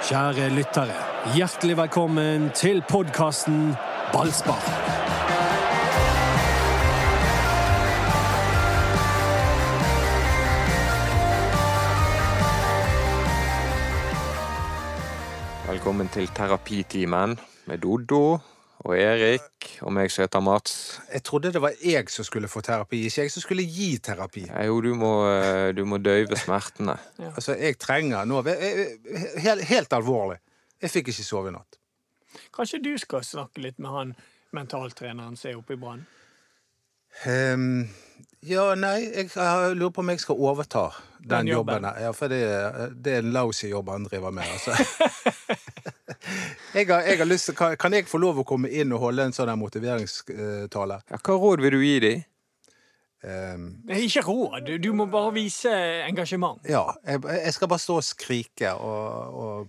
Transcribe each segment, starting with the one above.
Kjære lyttere, hjertelig velkommen til podkasten Ballspar. Velkommen til terapitimen med Doddo og Erik og meg som heter Mats. Jeg trodde det var jeg som skulle få terapi, ikke jeg som skulle gi terapi. Ja, jo, du må, eh, du må døyve smertene. Altså, jeg trenger nå helt, helt alvorlig. Jeg fikk ikke sove i natt. Kanskje du skal snakke litt med han mentaltreneren som er oppe i Brann? Um, ja, nei, jeg, jeg lurer på om jeg skal overta den, Den jobben. jobben. Ja, for det, det er en lousy jobb han driver med, altså. jeg, har, jeg har lyst til, kan, kan jeg få lov å komme inn og holde en sånn her motiveringstale? Ja, hva råd vil du gi dem? Um, Ikke råd, du må bare vise engasjement. ja, jeg, jeg skal bare stå og skrike og, og,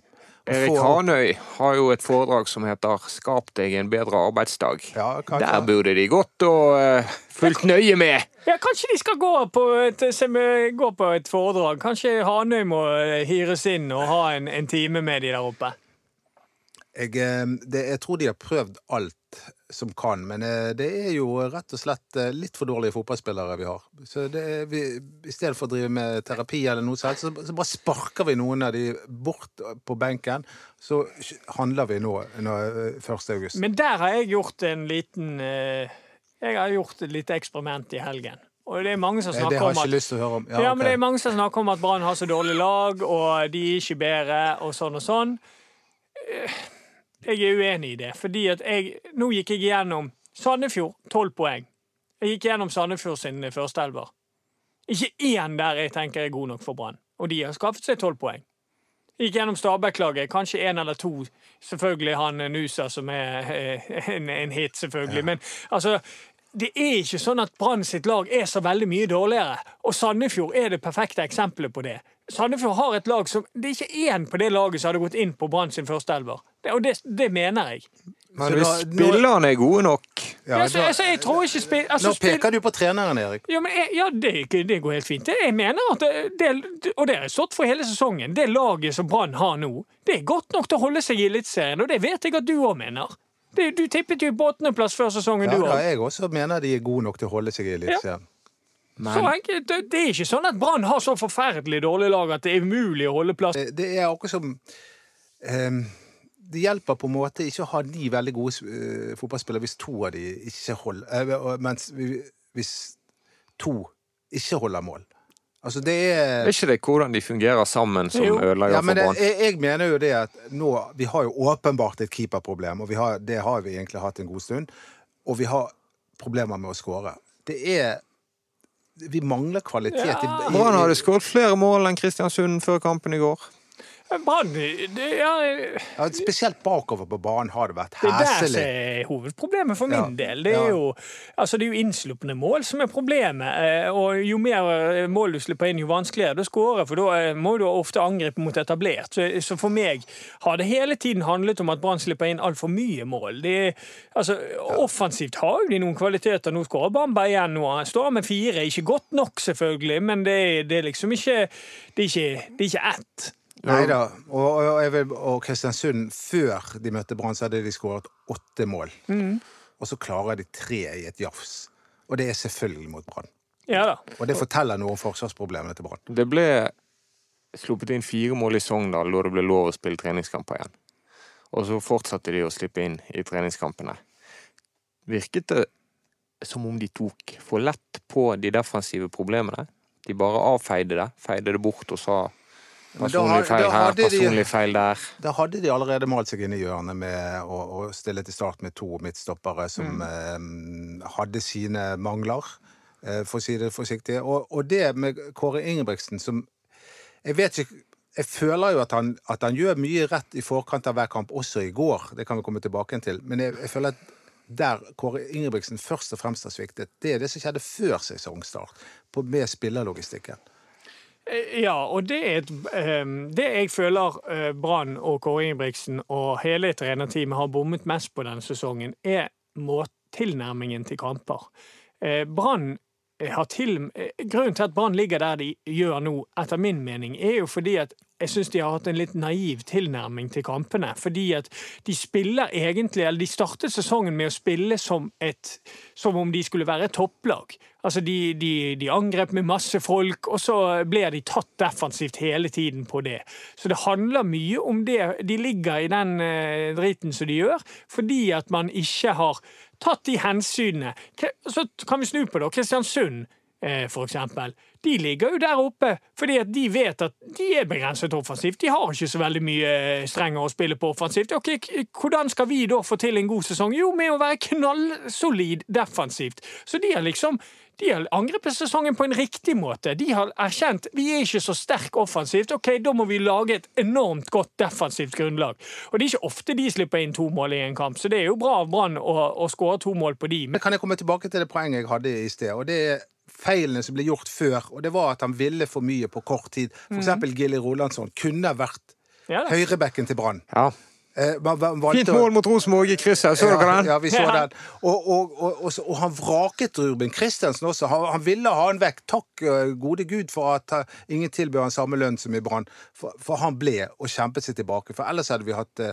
og Erik få- Hanøy har jo et foredrag som heter 'Skap deg en bedre arbeidsdag'. Ja, kanskje. Der burde de gått og uh, fulgt nøye med. Ja, Kanskje de skal gå på et, gå på et foredrag? Kanskje Hanøy må eh, hyres inn og ha en, en time med de der oppe? Jeg, eh, det, jeg tror de har prøvd alt som kan, men eh, det er jo rett og slett eh, litt for dårlige fotballspillere vi har. Så det, vi, I stedet for å drive med terapi eller noe sånt, så, så bare sparker vi noen av de bort på benken. Så handler vi nå, nå eh, 1. august. Men der har jeg gjort en liten eh, Jeg har gjort et lite eksperiment i helgen. Og det er mange som Eh, snakker har om at om. Ja, men ok. det er mange som snakker om at Brann har så dårlig lag, og de er ikke bedre, og sånn og sånn. Jeg er uenig i det, fordi at jeg Nå gikk jeg gjennom Sandefjord, tolv poeng. Jeg gikk gjennom Sandefjord sin førsteelver. Ikke én der jeg tenker er god nok for Brann, og de har skaffet seg tolv poeng. Jeg gikk gjennom Stabæk-laget, kanskje én eller to. Selvfølgelig han Nusa, som er eh, en, en hit, selvfølgelig. Men altså det er ikke sånn at Brann sitt lag er så veldig mye dårligere. Og Sandefjord er det perfekte eksempelet på det. Sandefjord har et lag som Det er ikke én på det laget som hadde gått inn på Brann sin førsteelver. Det- Og det, det mener jeg. Men Så hvis spillerne er gode nok Ja, Ja, så, altså, jeg tror ikke spill... Altså, Nå peker du på treneren, Erik. ja, men jeg, ja det, det går helt fint. Jeg mener at det, det, Og det har jeg stått for hele sesongen. Det laget som Brann har nå, det er godt nok til å holde seg i Eliteserien, og det vet jeg at du òg mener. Det, du tippet jo på åttendeplass før sesongen, Ja, du òg. Ja, jeg også mener de er gode nok til å holde seg i Eliteserien. Så enkelt, det, det er ikke sånn at Brann har så forferdelig dårlig lag at det er umulig å holde plass. Det, det er akkurat som um, Det hjelper på en måte ikke å ha ni veldig gode uh, fotballspillere hvis to av de ikke holder uh, Mens hvis to ikke holder mål. Altså, det er Er ikke det hvordan de fungerer sammen som ødelegger ja, for men Brann? jeg, jeg mener jo det at nå Vi har jo åpenbart et keeperproblem, og vi har, det har vi egentlig hatt en god stund. Og vi har problemer med å skåre. Det er Vi mangler kvalitet i, i, Brann hadde skåret flere mål enn Kristiansund før kampen i går. Brann ja, ja, Spesielt bakover på banen har det vært det er der er hovedproblemet for min Ja. del. Det er jo altså det er jo innslupne mål som er problemet. eh, Og jo mer eh, mål du slipper inn, jo vanskeligere det å skåre. For da eh, må du ofte angripe mot etablert. Så, så for meg har det hele tiden handlet om at Brann slipper inn altfor mye mål. Det altså, Offensivt har jo de noen kvaliteter. Nå skårer Bamba igjen nå. Han står med fire. Ikke godt nok, selvfølgelig, men det det er liksom ikke Det er ikke, det er ikke ett. Nei da. Og, og, og Kristiansund, før de møtte Brann, så hadde de skåret åtte mål. Og så klarer de tre i et jafs. Og det er selvfølgelig mot Brann. Ja. Og det forteller noe om forsvarsproblemene til Brann. Det ble sluppet inn fire mål i Sogndal da det ble lov å spille treningskamper igjen. Og så fortsatte de å slippe inn i treningskampene. Virket det som om de tok for lett på de defensive problemene? De bare avfeide det, feide det bort og sa personlig feil her, personlig feil der. Da hadde de allerede malt seg inn i hjørnet med å, å stille til start med to midtstoppere som eh, hadde sine mangler, eh, for å si det forsiktig. Og, og det med Kåre Ingebrigtsen som Jeg vet ikke Jeg føler jo at han, at han gjør mye rett i forkant av hver kamp, også i går. Det kan vi komme tilbake til. Men jeg, jeg føler at der Kåre Ingebrigtsen først og fremst har sviktet, det er det som skjedde før sesongstart, med spillerlogistikken. Eh, Ja, og det er et ehm, Det jeg føler eh, Brann og Kåre Ingebrigtsen og hele trenerteamet har bommet mest på denne sesongen, er tilnærmingen til kamper. Eh, Brann har til Grunnen til at Brann ligger der de gjør nå, etter min mening, er jo fordi at jeg syns de har hatt en litt naiv tilnærming til kampene. Fordi at de spiller egentlig Eller de startet sesongen med å spille som, et, som om de skulle være et topplag. Altså de, de, de, angrep med masse folk, og så ble de tatt defensivt hele tiden på det. Så det handler mye om det. De ligger i den uh, driten som de gjør, fordi at man ikke har tatt de hensynene. Så kan vi snu på det. Kristiansund Eh, for eksempel. De ligger jo der oppe fordi at de vet at de er begrenset offensivt. De har ikke så veldig mye strengere strenger å spille på offensivt. Ok, Hvordan skal vi da få til en god sesong? Jo, med å være knallsolid defensivt. Så de har liksom de har angrepet sesongen på en riktig måte. De har erkjent vi er ikke så sterk offensivt. Ok, Da må vi lage et enormt godt defensivt grunnlag. Og Det er ikke ofte de slipper inn to mål i en kamp, så det er jo bra av Brann å, å skåre to mål på de. Men kan jeg komme tilbake til det poenget jeg hadde i sted? og det er feilene som ble gjort før, og det var at han ville for mye på kort tid. For mhm. eksempel Gilly Rolandsson kunne vært ja, høyrebekken til Brann. Ja. Eh, Fint mål mot Rosenborg i krysset, så dere den? Ja, vi så den. Og, og, og, og, han vraket Ruben Kristiansen også. Han, han, ville ha han vekk. Takk uh, gode gud for at uh, ingen tilbød han samme lønn som i Brann. For, for, han ble og kjempet seg tilbake. For ellers hadde vi hatt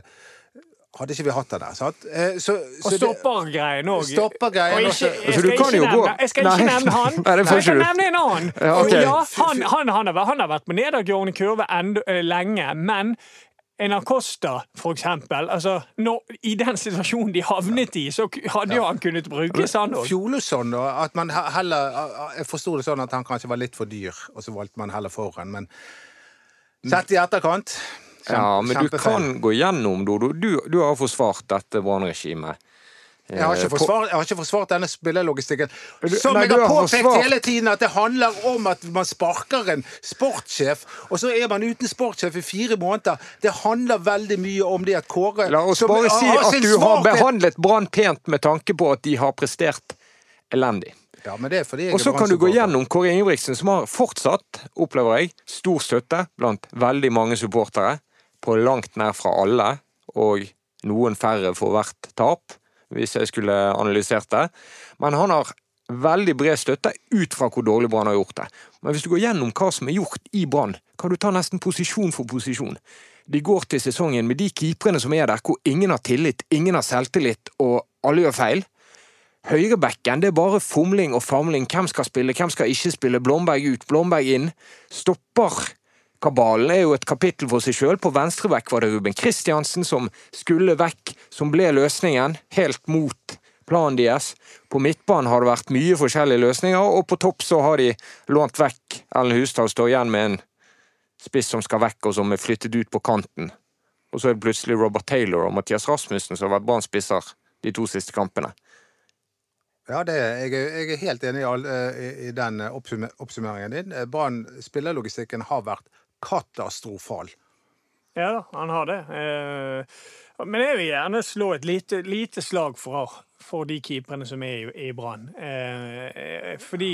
hadde ikke vi hatt det der. Sant? Eh, så, og stoppergreien òg. Stoppergreien også. Jeg, skal, ikke nevne, jeg skal ikke nevne han. Nei, jeg skal nevne en annen. Ja, okay. ja, han, han, han, har, han, har, vært på nedadgående kurve enda, uh, lenge, men en Acosta, for eksempel. Altså, når, I den situasjonen de havnet i, så hadde jo han kunnet brukes, han òg. Fjolesson, da. At man heller Jeg forsto det sånn at han kanskje var litt for dyr, og så valgte man heller foran. Men sett i etterkant ja, men du kan gå gjennom, Dodo. Du, du har forsvart dette brannregimet. Jeg har, eh, forsvart, jeg har ikke forsvart denne spillelogistikken. Som Nei, jeg har påpekt forsvart. hele tiden, at det handler om at man sparker en sportssjef, og så er man uten sportssjef i fire måneder. Det handler veldig mye om det at Kåre La oss bare si at du har behandlet Brann pent med tanke på at de har prestert elendig. Ja, men det er fordi Og så kan du gå gjennom Kåre Ingebrigtsen, som har fortsatt, opplever jeg, stor støtte blant veldig mange supportere på langt nær fra alle, og noen færre for hvert tap, hvis jeg skulle analysert det. Men han har veldig bred støtte ut fra hvor dårlig Brann har gjort det. Men hvis du går gjennom hva som er gjort i Brann, kan du ta nesten posisjon for posisjon. De går til sesongen med de keeperne som er der, hvor ingen har tillit, ingen har selvtillit, og alle gjør feil. Høyrebekken det er bare fomling og famling. Hvem skal spille, hvem skal ikke spille? Blomberg ut, Blomberg inn. Stopper Kabalen er jo et kapittel for seg sjøl. På venstrevekk var det Ruben Kristiansen som skulle vekk, som ble løsningen, helt mot planen deres. På midtbanen har det vært mye forskjellige løsninger, og på topp så har de lånt vekk Ellen Hustad står igjen med en spiss som skal vekk, og som er flyttet ut på kanten. Og så er det plutselig Robert Taylor og Mathias Rasmussen som har vært Brann-spisser de to siste kampene. Ja, er, jeg, jeg, er helt enig i, all, i, i den oppsummeringen din. Brann spillerlogistikken har vært katastrofal. Ja da, han har det. Eh, men jeg vil gjerne slå et lite, lite slag for, for de keeperne som er i, i Brann. Eh, fordi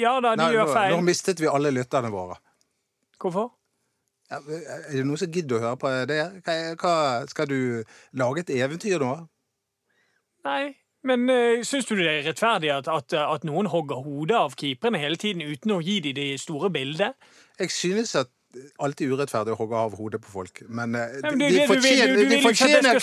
Ja da, de Nei, gjør feil. Nå, nå mistet vi alle lytterne våre. Hvorfor? Ja, er det noen som gidder å høre på det? Hva, skal du lage et eventyr nå? Nei, men uh, syns du det er rettferdig at, at, at noen hogger hodet av keeperne hele tiden uten å gi dem det store bildet? Jeg synes at alltid urettferdig å hogge av hodet på folk, men, de, fortjener, de, fortjener,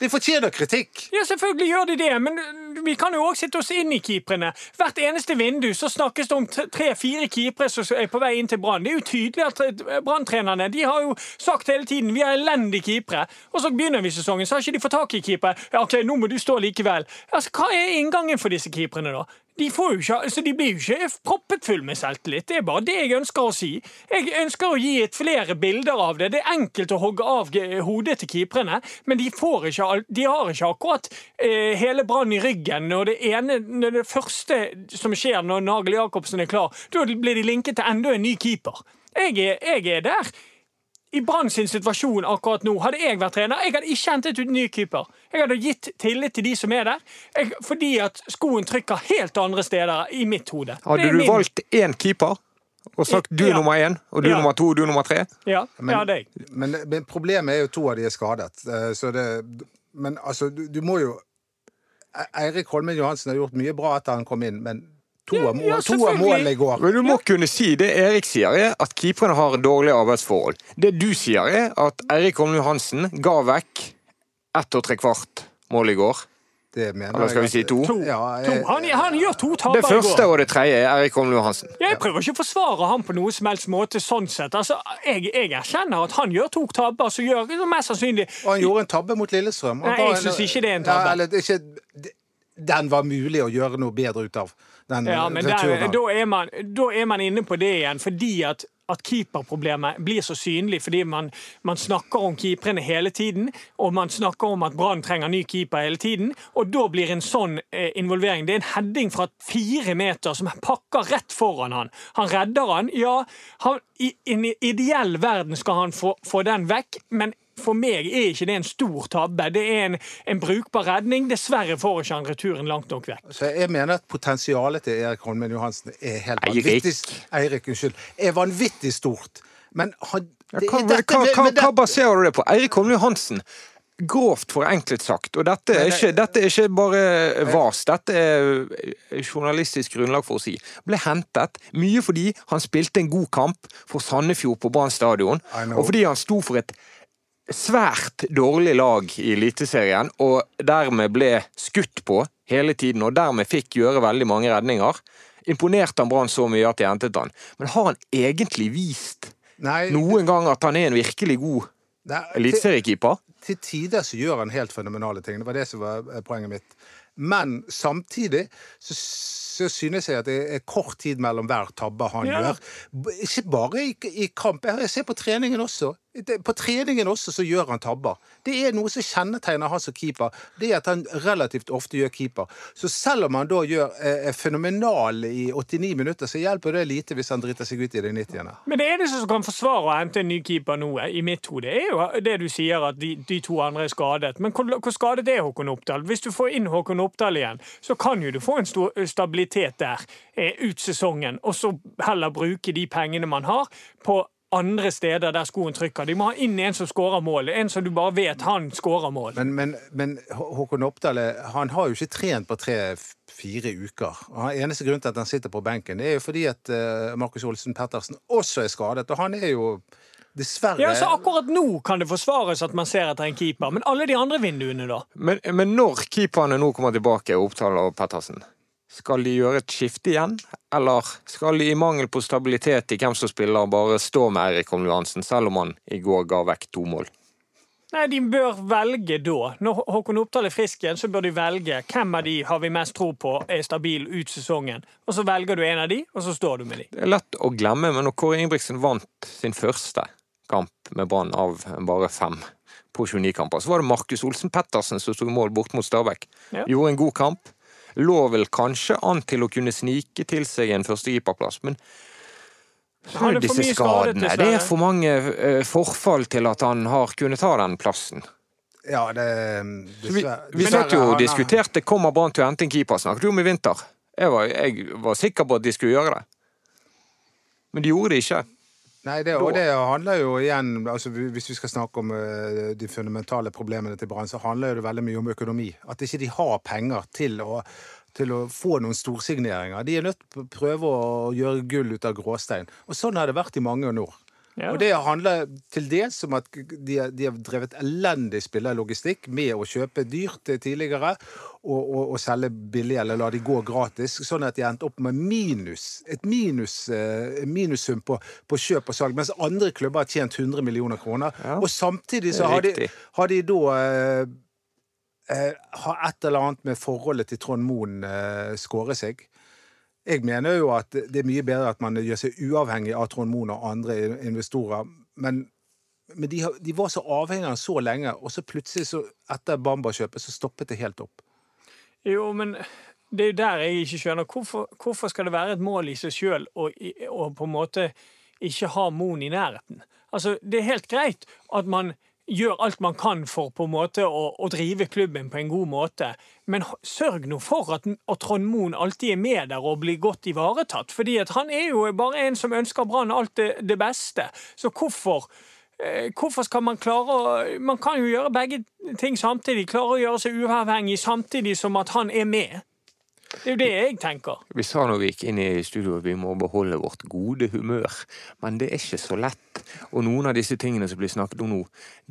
de, fortjener, kritikk. Ja, selvfølgelig gjør de det, men vi kan jo òg sitte oss inn i keeperne. Hvert eneste vindu så snakkes det om tre-fire keepere som er på vei inn til Brann. Det er jo tydelig at eh, Brann-trenerne de har jo sagt hele tiden vi har elendige keepere. Og så begynner vi sesongen, så har ikke de fått tak i keepere. Ja, OK, nå må du stå likevel. Altså, Hva er inngangen for disse keeperne, da? De, ikke, altså de, blir jo ikke proppet full med selvtillit. Det er bare det jeg ønsker å si. Jeg ønsker å gi et flere bilder av det. Det er enkelt å hogge av hodet til keeperne, men de, ikke, de har ikke akkurat eh, hele Brann i ryggen. Og det ene, det første som skjer når Nagel Jacobsen er klar, da blir de linket til enda en ny keeper. Jeg er, jeg er der i Brann sin situasjon akkurat nå, hadde jeg vært trener, jeg hadde ikke hentet ut ny keeper. Jeg hadde gitt tillit til de som er der, jeg, fordi at skoen trykker helt andre steder i mitt hode. Hadde du min... valgt én keeper? Og sagt du er ja. nummer én, og du er ja. nummer to, og du er nummer tre? Ja, men, ja det men, men, problemet er jo to av de er skadet. Eh, så det, men altså, du, du må jo e- Eirik Holmen Johansen har gjort mye bra etter han kom inn, men To av ja, av målene i går. Men du må kunne si det Erik sier, er at keeperne har dårlige arbeidsforhold. Det du sier, er at Eirik Holm Johansen ga vekk ett og tre kvart mål i går. Det mener Eller skal vi si to? To. Ja, to. jeg- Han, han gjør to Det tabber i første og det tredje er Eirik Holm Johansen. Jeg prøver ikke å forsvare ham på noe som helst måte. sånn sett. Altså, jeg, jeg erkjenner at han gjør to tabber, som gjør det mest sannsynlig Og han gjorde en tabbe mot Lillestrøm. Nei, jeg synes ikke det er en tabbe. Ja, eller, er ikke, den var mulig å gjøre noe bedre ut av. Den Ja, men returen. da, er man, da er man inne på det igjen, fordi at, at keeperproblemet blir så synlig fordi man, man snakker om keeperne hele tiden, og man snakker om at Brann trenger ny keeper hele tiden, og da blir en sånn eh, involvering Det er en heading fra fire meter som pakker rett foran han. Han redder han, ja. Han, I en ideell verden skal han få, få den vekk, men for meg er ikke det en stor tabbe. Det er en, en brukbar redning. Dessverre får ikke han returen langt nok vekk. Så jeg mener at potensialet til Erik Holmen Johansen er helt vanvittig Eirik, unnskyld. Er vanvittig stort. Men han Ja, hva, hva, hva, hva, baserer du det på? Eirik Holmen Johansen. Grovt forenklet sagt, og dette er ikke, dette er ikke bare vas, dette er journalistisk grunnlag for å si, ble hentet mye fordi han spilte en god kamp for Sandefjord på Brann stadion, og fordi han sto for et svært dårlig lag i Eliteserien, og dermed ble skutt på hele tiden, og dermed fikk gjøre veldig mange redninger. Imponerte han Brann så mye at de hentet han. Men har han egentlig vist Nei, noen gang at han er en virkelig god til, eliteseriekeeper? til tider så gjør han helt fenomenale ting. Det var det som var eh, poenget mitt. Men samtidig så, så synes jeg at det er kort tid mellom hver tabbe han Ja. gjør. Ikke bare i, i kamp. Jeg ser på treningen også. Det- På treningen også så gjør han tabber. Det er noe som kjennetegner han som keeper. Det er at han relativt ofte gjør keeper. Så selv om han da gjør eh, fenomenal i 89 minutter, så hjelper det lite hvis han driter seg ut i de 90. Men det eneste som kan forsvare å hente en ny keeper nå, i mitt hode, er jo det du sier, at de, de to andre er skadet. Men hvor, hvor skadet er Håkon Oppdal? Hvis du får inn Håkon Oppdal igjen, så kan jo du få en stor stabilitet der eh, ut sesongen, og så heller bruke de pengene man har, på andre steder der skoen trykker. De må ha inn en som skårer mål. En som du bare vet han skårer mål. Men, men, men Håkon Oppdal han har jo ikke trent på tre-fire uker. Og eneste grunn til at han sitter på benken, det er jo fordi at eh, Markus Olsen Pettersen også er skadet. Og han er jo dessverre Ja, så Akkurat nå kan det forsvares at man ser etter en keeper, men alle de andre vinduene, da? Men, men når keeperne nå kommer tilbake, Oppdal og Pettersen, skal de gjøre et skifte igjen? Eller skal de i mangel på stabilitet i hvem som spiller, bare stå med Eirik Holm Johansen, selv om han i går ga vekk to mål? Nei, De bør velge da. Når Håkon Oppdal er frisk igjen, så bør de velge hvem av de har vi mest tro på er stabil ut sesongen. Og Så velger du en av de, og så står du med de. Det er lett å glemme, men når Kåre Ingebrigtsen vant sin første kamp med Brann av bare fem på 29 kamper, så var det Markus Olsen Pettersen som sto i mål bort mot Stabæk. Ja. Gjorde en god kamp. Lå vel kanskje an til å kunne snike til seg en førstekeeperplass, men så Han er disse skadene. Det er for mange eh, forfall til at han har kunnet ta den plassen. Ja, det dessverre. Vi, vi satt jo og er- diskuterte kommer Brann til å hente en keeper, snakket du om i vinter. Jeg var, jeg var sikker på at de skulle gjøre det. Men de gjorde det ikke. Nei, det, og det handler jo igjen altså Hvis vi skal snakke om eh, de fundamentale problemene til Brann, så handler det veldig mye om økonomi. At ikke de har penger til å, til å få noen storsigneringer. De er nødt til å prøve å gjøre gull ut av gråstein. Og sånn har det vært i mange år. Ja. Og det handler til dels om at de, har- de har drevet elendig spillerlogistikk med å kjøpe dyrt tidligere og, og, og selge billig eller la de gå gratis, sånn at de endte opp med minus. Et minus, eh, minussum på, på kjøp og salg, mens andre klubber har tjent 100 millioner kroner. Ja, og samtidig så har de, har de da eh, eh, har et eller annet med forholdet til Trond Moen eh, skåret seg. Jeg mener jo at det er mye bedre at man gjør seg uavhengig av Trond Moen og andre investorer, men, men de, de var så avhengige av så lenge, og så plutselig, så, etter Bamba-kjøpet, så stoppet det helt opp. Jo, men det er jo der jeg ikke skjønner. Hvorfor, hvorfor skal det være et mål i seg sjøl å på en måte ikke ha Moen i nærheten? Altså, Det er helt greit at man gjør alt man kan for på en måte å, å drive klubben på en god måte, men sørg nå for at, at Trond Moen alltid er med der og blir godt ivaretatt. fordi at han er jo bare en som ønsker Brann alt det, det beste. Så hvorfor Eh, Hvorfor skal man klare å Man kan jo gjøre begge ting samtidig. Klare å gjøre seg uavhengig samtidig som at han er med. Det er jo det jeg tenker. Vi sa når vi gikk inn i studio at vi må beholde vårt gode humør, men det er ikke så lett. Og noen av disse tingene som blir snakket om nå,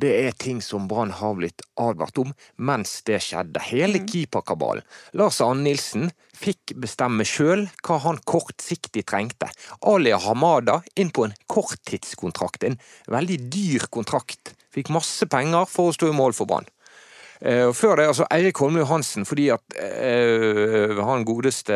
det er ting som Brann har blitt advart om mens det skjedde. Hele keeperkabalen. Lars Arne Nilsen fikk bestemme sjøl hva han kortsiktig trengte. Ali Hamada inn på en korttidskontrakt, en veldig dyr kontrakt. Fikk masse penger for å stå i mål for Brann. Eh, og før det altså Eirik Holmøy Hansen, fordi at øh, han godeste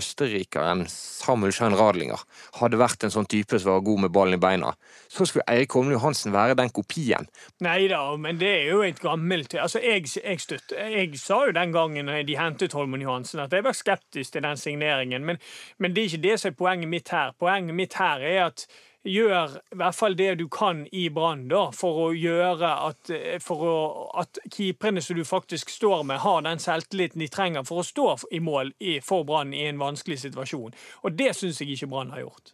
østerrikeren Samuel Schein Radlinger hadde vært en sånn type som var god med ballen i beina. Så skulle Eirik Holmøy Hansen være den kopien. Nei da, men det er jo et gammelt Altså, jeg, jeg, støtt, jeg sa jo den gangen de hentet Holmen Johansen, at jeg var skeptisk til den signeringen. Men, men det er ikke det som er poenget mitt her. Poenget mitt her er at gjør i hvert fall det du kan i Brann for å gjøre at, for å, at keeperne som du faktisk står med, har den selvtilliten de trenger for å stå i mål i, for Brann i en vanskelig situasjon. Og det syns jeg ikke Brann har gjort.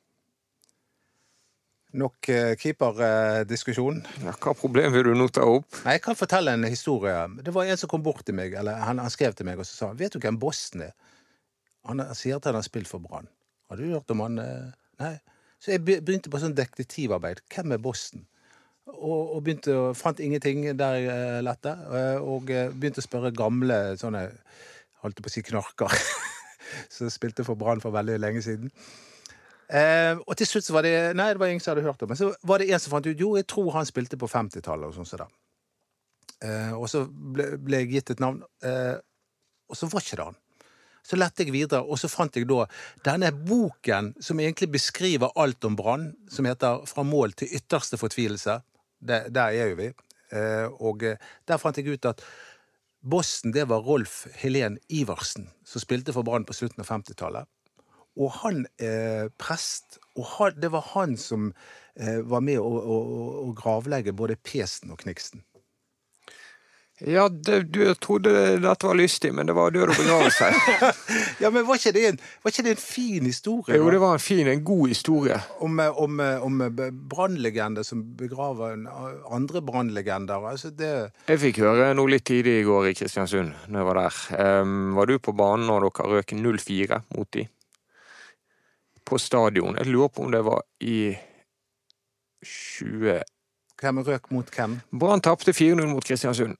Nok eh, keeperdiskusjon. Ja, hva problem vil du nå ta opp? Nei, Jeg kan fortelle en historie. Det var en som kom bort til meg, eller han, han skrev til meg og så sa vet du hvem Boston er? Han, han sier at han har spilt for Brann. Har du hørt om han? eh? Nei. Så jeg begynte på sånn detektivarbeid. Hvem er Boston? Og, og begynte fant ingenting der jeg eh, lette. eh, Og eh, begynte å spørre gamle sånne Holdt på å si knarker. som spilte for Brann for veldig lenge siden. Eh, og til slutt så var det Nei, det var ingen som hadde hørt om Men så var det en som fant ut Jo, jeg tror han spilte på 50-tallet og sånn så da. Eh, og så ble, ble jeg gitt et navn, eh, og så var ikke det han. Så lette jeg videre, og så fant jeg da denne boken som egentlig beskriver alt om Brann, som heter 'Fra mål til ytterste fortvilelse'. Det, der er jo vi. Eh, og eh, der fant jeg ut at Boston, det var Rolf Helen Iversen, som spilte for Brann på slutten av 50-tallet. Og han eh, prest, og han, det var han som eh, var med å, å, å gravlegge både Pesen og Kniksen. Ja, det, du trodde dette var lystig, men det var død og begravelse. Ja, men var ikke det en, ikke det en fin historie? jo, da? det var en fin, en god historie. Om, om, om brannlegender som begraver andre brannlegender. Altså det Jeg fikk høre noe litt tidlig i går i Kristiansund, når jeg var der. Um, var du på banen når dere røk 0-4 mot de? På stadion. Jeg lurer på om det var i 20... Hvem røk mot hvem? Brann tapte 4-0 mot Kristiansund.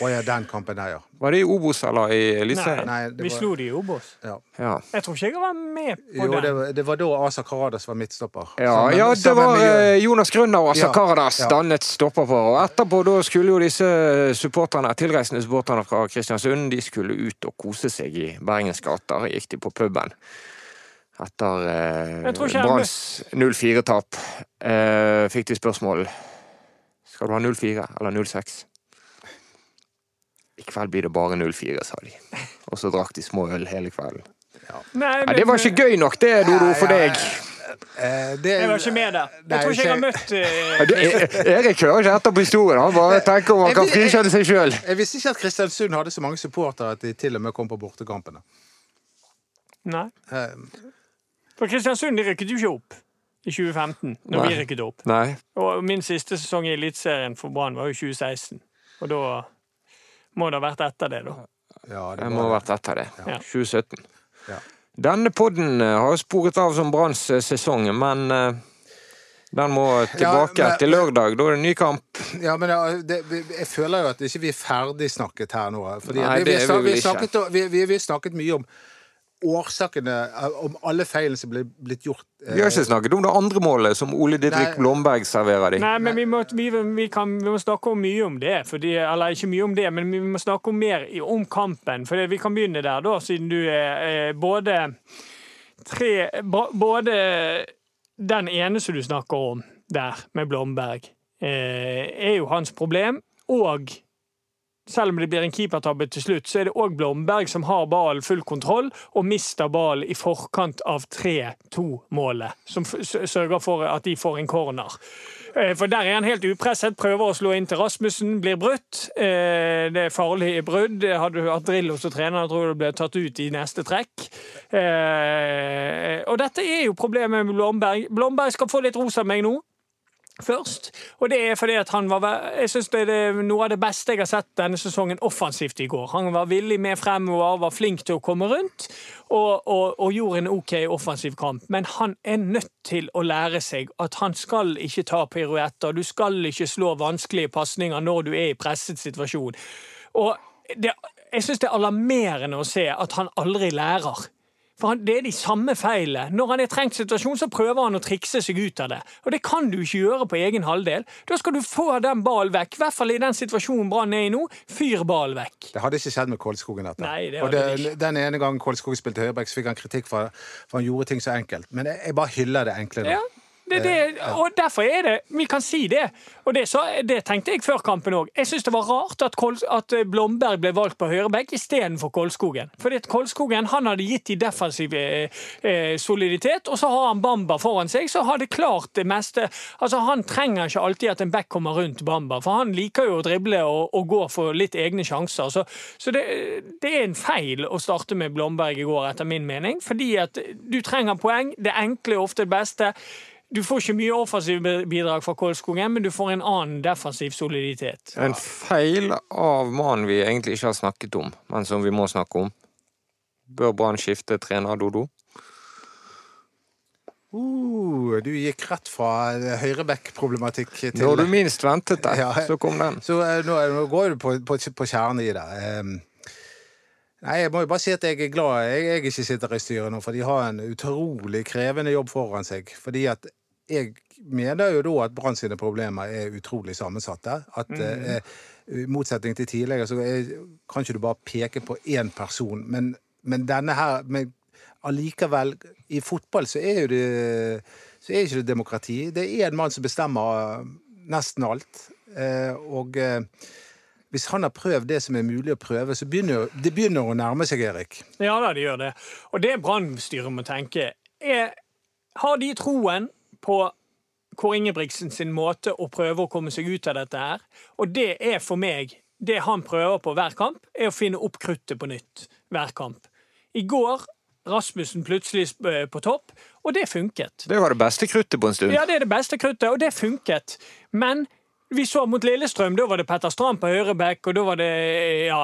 Å ja, den kampen der, ja. Var det i Obos eller i Eliteserien? Nei, Vi var- slo de i Obos. Ja. Ja. Jeg tror ikke jeg var med på Jo, den. det, var- det var da Asa Karadas var midtstopper. Ja, Sammen- ja, det var med- eh, Jonas Grønner og Asa Ja, Karadas ja. dannet stopperpar. Og etterpå da skulle jo disse supporterne, tilreisende supporterne fra Kristiansund de skulle ut og kose seg i Bergens gater. Gikk de på puben etter eh, Branns 0-4-tap. Eh, fikk de spørsmål Skal du ha 0-4 eller 0-6. I kveld blir det bare 0-4, sa de. Og så drakk de små øl hele kvelden. Nei, Ja, det var ikke gøy nok, det, Dodo, for Ja, ja, deg. Eh, det- Jeg var ikke med der. Jeg tror ikke jeg har møtt uh, Ja, Erik hører ikke etter på historien. Han bare tenker om han kan frikjenne seg sjøl. Jeg visste ikke at Kristiansund hadde så mange supportere at de til og med kom på bortekampene. Nei. Eh, For Kristiansund de rykket jo ikke opp i 2015, når Nei. vi rykket opp. Nei. Og min siste sesong i Eliteserien for Brann var jo 2016. Og da må det ha vært etter det, da. Ja, det Det må ha vært etter det. Ja. 2017. Ja. Denne podden eh, har sporet av som Branns eh, sesong, men eh, den må tilbake Ja, men- til lørdag. Da er det ny kamp. Ja, men ja, det, jeg føler jo at ikke vi er ferdig snakket her nå. Fordi Nei, vi, vi, det er vi vel vi, snakket, vi, vi, vi snakket mye om årsakene, eh, om alle feilene som ble blitt gjort. eh, Vi har ikke snakket om det andre målet som Ole Didrik Nei. Blomberg serverer de. Nei, men vi må, vi, vi, kan, vi må snakke om mye om det. Fordi, eller ikke mye om det, men vi må snakke om mer om kampen. For vi kan begynne der, da, siden du er eh, både tre Både den ene som du snakker om der, med Blomberg, eh, er jo hans problem. Og selv om det blir en keepertabbe til slutt, så er det òg Blomberg som har ballen full kontroll, og mister ballen i forkant av 3-2-målet, som sørger for at de får en corner. Eh, For der er han helt upresset, prøver å slå inn til Rasmussen, blir brutt. Eh, Det er farlig brudd. Hadde du hatt Drillo som trener, tror jeg det ble tatt ut i neste trekk. Eh, Og dette er jo problemet med Blomberg. Blomberg skal få litt ros av meg nå. Først. Og det er fordi at han var Jeg synes det er noe av det beste jeg har sett denne sesongen offensivt i går. Han var villig med fremover, var flink til å komme rundt og, og, og gjorde en OK offensiv kamp. Men han er nødt til å lære seg at han skal ikke ta piruetter. Du skal ikke slå vanskelige pasninger når du er i presset situasjon. Og det, jeg syns det er alarmerende å se at han aldri lærer. For han, Det er de samme feilene. Når han er i trengt situasjon, så prøver han å trikse seg ut av det. Og det kan du ikke gjøre på egen halvdel. Da skal du få den ballen vekk. I hvert fall i den situasjonen Brann er i nå. Fyr ballen vekk. Det hadde ikke skjedd med Kolskogen. dette. Nei, det og det, det. Den ene gangen Kolskogen spilte høyreback, så fikk han kritikk for, for han gjorde ting så enkelt. Men jeg, jeg bare hyller det enkle nå. Ja, det, det, og derfor er det Vi kan si det. Og det, så, det tenkte jeg før kampen òg. Jeg syns det var rart at, Kol, at Blomberg ble valgt på høyreback istedenfor Kolskogen. Fordi at Kolskogen han hadde gitt de defensiv eh, eh, soliditet, og så har han Bamba foran seg, så har det klart det meste. Altså Han trenger ikke alltid at en back kommer rundt Bamba, for han liker jo å drible og, og gå for litt egne sjanser. Så, så det, det er en feil å starte med Blomberg i går, etter min mening. Fordi at du trenger poeng. Det enkle er ofte det beste. Du får ikke mye offensive bidrag fra Kolskogen, men du får en annen defensiv soliditet. En feil av mannen vi egentlig ikke har snakket om, men som vi må snakke om. Bør Brann skifte trener, Dodo? Uh, du gikk rett fra høyreback-problematikk til Når du minst ventet det, Ja. så kom den. Så uh, nå, nå går du på, på, på kjernen i det. Um, nei, jeg må jo bare si at jeg er glad jeg, jeg ikke sitter i styret nå, for de har en utrolig krevende jobb foran seg. Fordi at jeg mener jo da at Brann sine problemer er utrolig sammensatte. At eh, I motsetning til tidligere så er, kan ikke du bare peke på én person. Men, men denne her men allikevel, i fotball så er jo det så er ikke det demokrati. Det er én mann som bestemmer nesten alt. Eh, og eh, hvis han har prøvd det som er mulig å prøve, så begynner det begynner å nærme seg, Erik. Ja da, det gjør det. Og det Brannstyret må tenke, er Har de troen på Kåre Ingebrigtsen sin måte å prøve å komme seg ut av dette her? Og det er for meg Det han prøver på hver kamp, er å finne opp kruttet på nytt hver kamp. I går Rasmussen plutselig eh, på topp, og det funket. Det var det beste kruttet på en stund. Ja, det er det beste kruttet, og det funket. Men vi så mot Lillestrøm, da var det Petter Strand på høyreback, og da var det ja,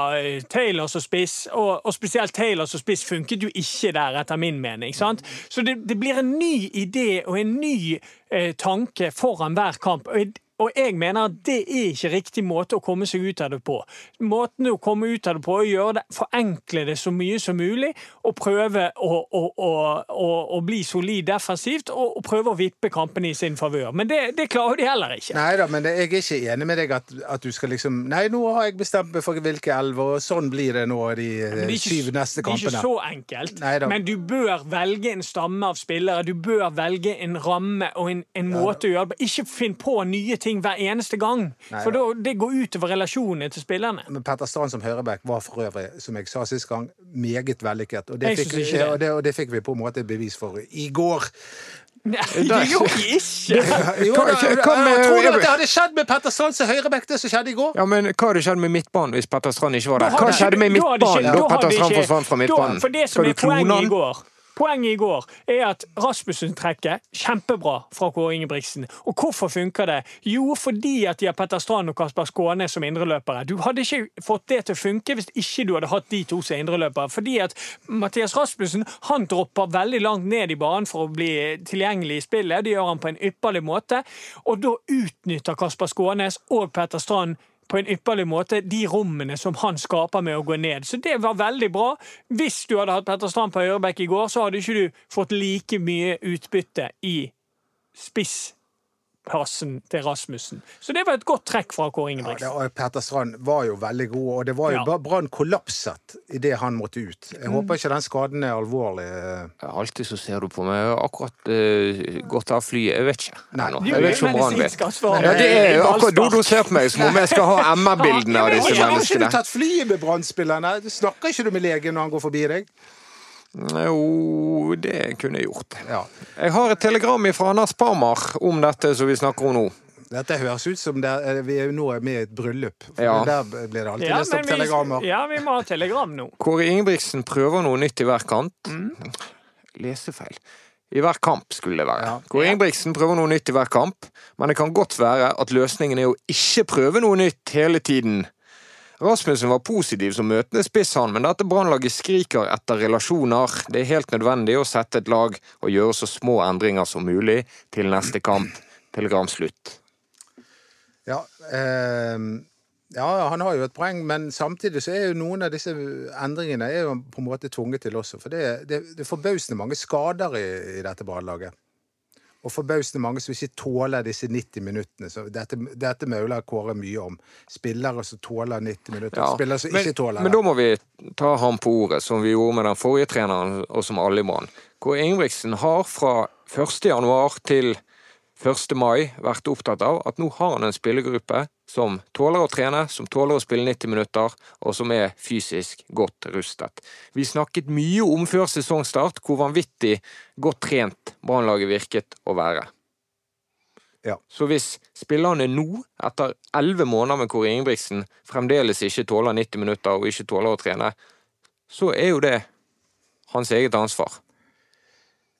Taylor som spiss, og, og spesielt Taylor som spiss funket jo ikke der, etter min mening. sant? Så det, det blir en ny idé og en ny eh, tanke foran hver kamp. Og og jeg mener at det er ikke riktig måte å komme seg ut av det på. Måten å komme ut av det på er å gjøre det, forenkle det så mye som mulig, og prøve å, å, å, å, bli solid defensivt, og, prøve å vippe kampene i sin favør. Men det, det klarer de heller ikke. Nei da, men det, jeg er ikke enig med deg at, at du skal liksom Nei, nå har jeg bestemt meg for hvilke elver, og sånn blir det nå de det syv neste kampene. det er ikke så enkelt. Neida. Men du bør velge en stamme av spillere. Du bør velge en ramme og en, en måte å gjøre det på. Ikke finn på nye ting hver eneste gang. For da, det går utover relasjonene til spillerne. Men Petter Strand som høyreback var for øvrig, som jeg sa sist gang, meget vellykket. Og det, fikk, vi- ikke og det, og det fikk vi på en måte bevis for i går. Nei, det gjorde de ikke! Jo, tror du at det hadde skjedd med Petter Strand som høyreback, det som skjedde i går? Ja, men Hva hadde skjedd med midtbanen hvis Petter Strand ikke var der? Hva skjedde med midtbanen da da Petter Strand forsvant fra da- midtbanen? For det som er poenget i går Poenget i går er at Rasmussen-trekket kjempebra fra Kåre Ingebrigtsen. Og hvorfor funker det? Jo, fordi at de har Petter Strand og Kasper Skåne som indreløpere. Du hadde ikke fått det til å funke hvis ikke du hadde hatt de to som indreløpere. Fordi at Mathias Rasmussen han dropper veldig langt ned i banen for å bli tilgjengelig i spillet. Det gjør han på en ypperlig måte. Og da utnytter Kasper Skånes og Petter Strand på en ypperlig måte de rommene som han skaper med å gå ned. Så det var veldig bra. Hvis du hadde hatt Petter Strand på høyrebekk i går, så hadde ikke du fått like mye utbytte i spissplassen til Rasmussen. Så det var et godt trekk fra Kåre Ja, det, Ingebrigtsen. og Petter Strand var jo veldig god, og det var jo Ja. Brann kollapset idet han måtte ut. Jeg håper ikke den skaden er alvorlig. Alltid så ser du på meg. Jeg har akkurat uh, gått av flyet. Jeg vet ikke. Nei. ennå. Jeg vet ikke om Brann vet. Ja, det er jo akkurat. Dodo ser på meg som om jeg skal ha MR-bildene av disse menneskene. har ikke du tatt flyet med Brann-spillerne? Snakker ikke du med legen når han går forbi deg? Jo, det kunne jeg gjort. Ja. Jeg har et telegram fra Anders Parmar om dette som vi snakker om nå. Dette høres ut som det er, vi er nå med i et bryllup. For Ja. Der blir det alltid Ja, lest men opp telegrammer. vi, ja, vi må ha telegram nå. Kåre Ingebrigtsen prøver noe nytt i hver kant. Lesefeil. I hver kamp skulle det være. Ja. Kåre Ingebrigtsen prøver noe nytt i hver kamp, men det kan godt være at løsningen er å ikke prøve noe nytt hele tiden. Rasmussen var positiv som møtende spiss, han, men dette brannlaget skriker etter relasjoner. Det er helt nødvendig å sette et lag og gjøre så små endringer som mulig til neste kamp. Telegramslutt. Ja, eh, ja, han har jo et poeng, men samtidig så er jo noen av disse endringene er jo på en måte tvunget til også. For det, det, det er forbausende mange skader i, i dette brannlaget. Og forbausende mange som ikke tåler disse 90 minuttene. Så dette, dette mauler Kåre mye om. Spillere som tåler 90 minutter. Ja, Spillere som men, ikke tåler men da må vi ta ham på ordet, som vi gjorde med den forrige treneren, og som alle mann. Kåre Ingebrigtsen har fra 1. januar til 1. mai vært opptatt av at nå har han en spillergruppe som tåler å trene, som tåler å spille 90 minutter, og som er fysisk godt rustet. Vi snakket mye om før sesongstart hvor vanvittig godt trent Brannlaget virket å være. Ja. Så hvis spillerne nå, etter elleve måneder med Kåre Ingebrigtsen, fremdeles ikke tåler 90 minutter og ikke tåler å trene, så er jo det hans eget ansvar.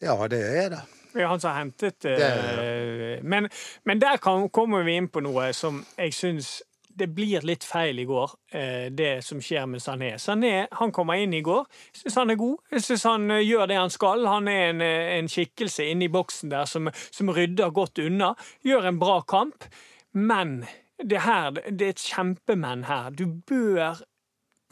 Ja, det er det. Det er han som har hentet eh, men, men der kan, kommer vi inn på noe som jeg syns det blir litt feil i går, eh, det som skjer med Sané. Sané han kommer inn i går. Jeg syns han er god. Jeg syns han eh, gjør det han skal. Han er en, en skikkelse inne i boksen der som, som rydder godt unna. Gjør en bra kamp. Men det her, det er et kjempemenn her. Du bør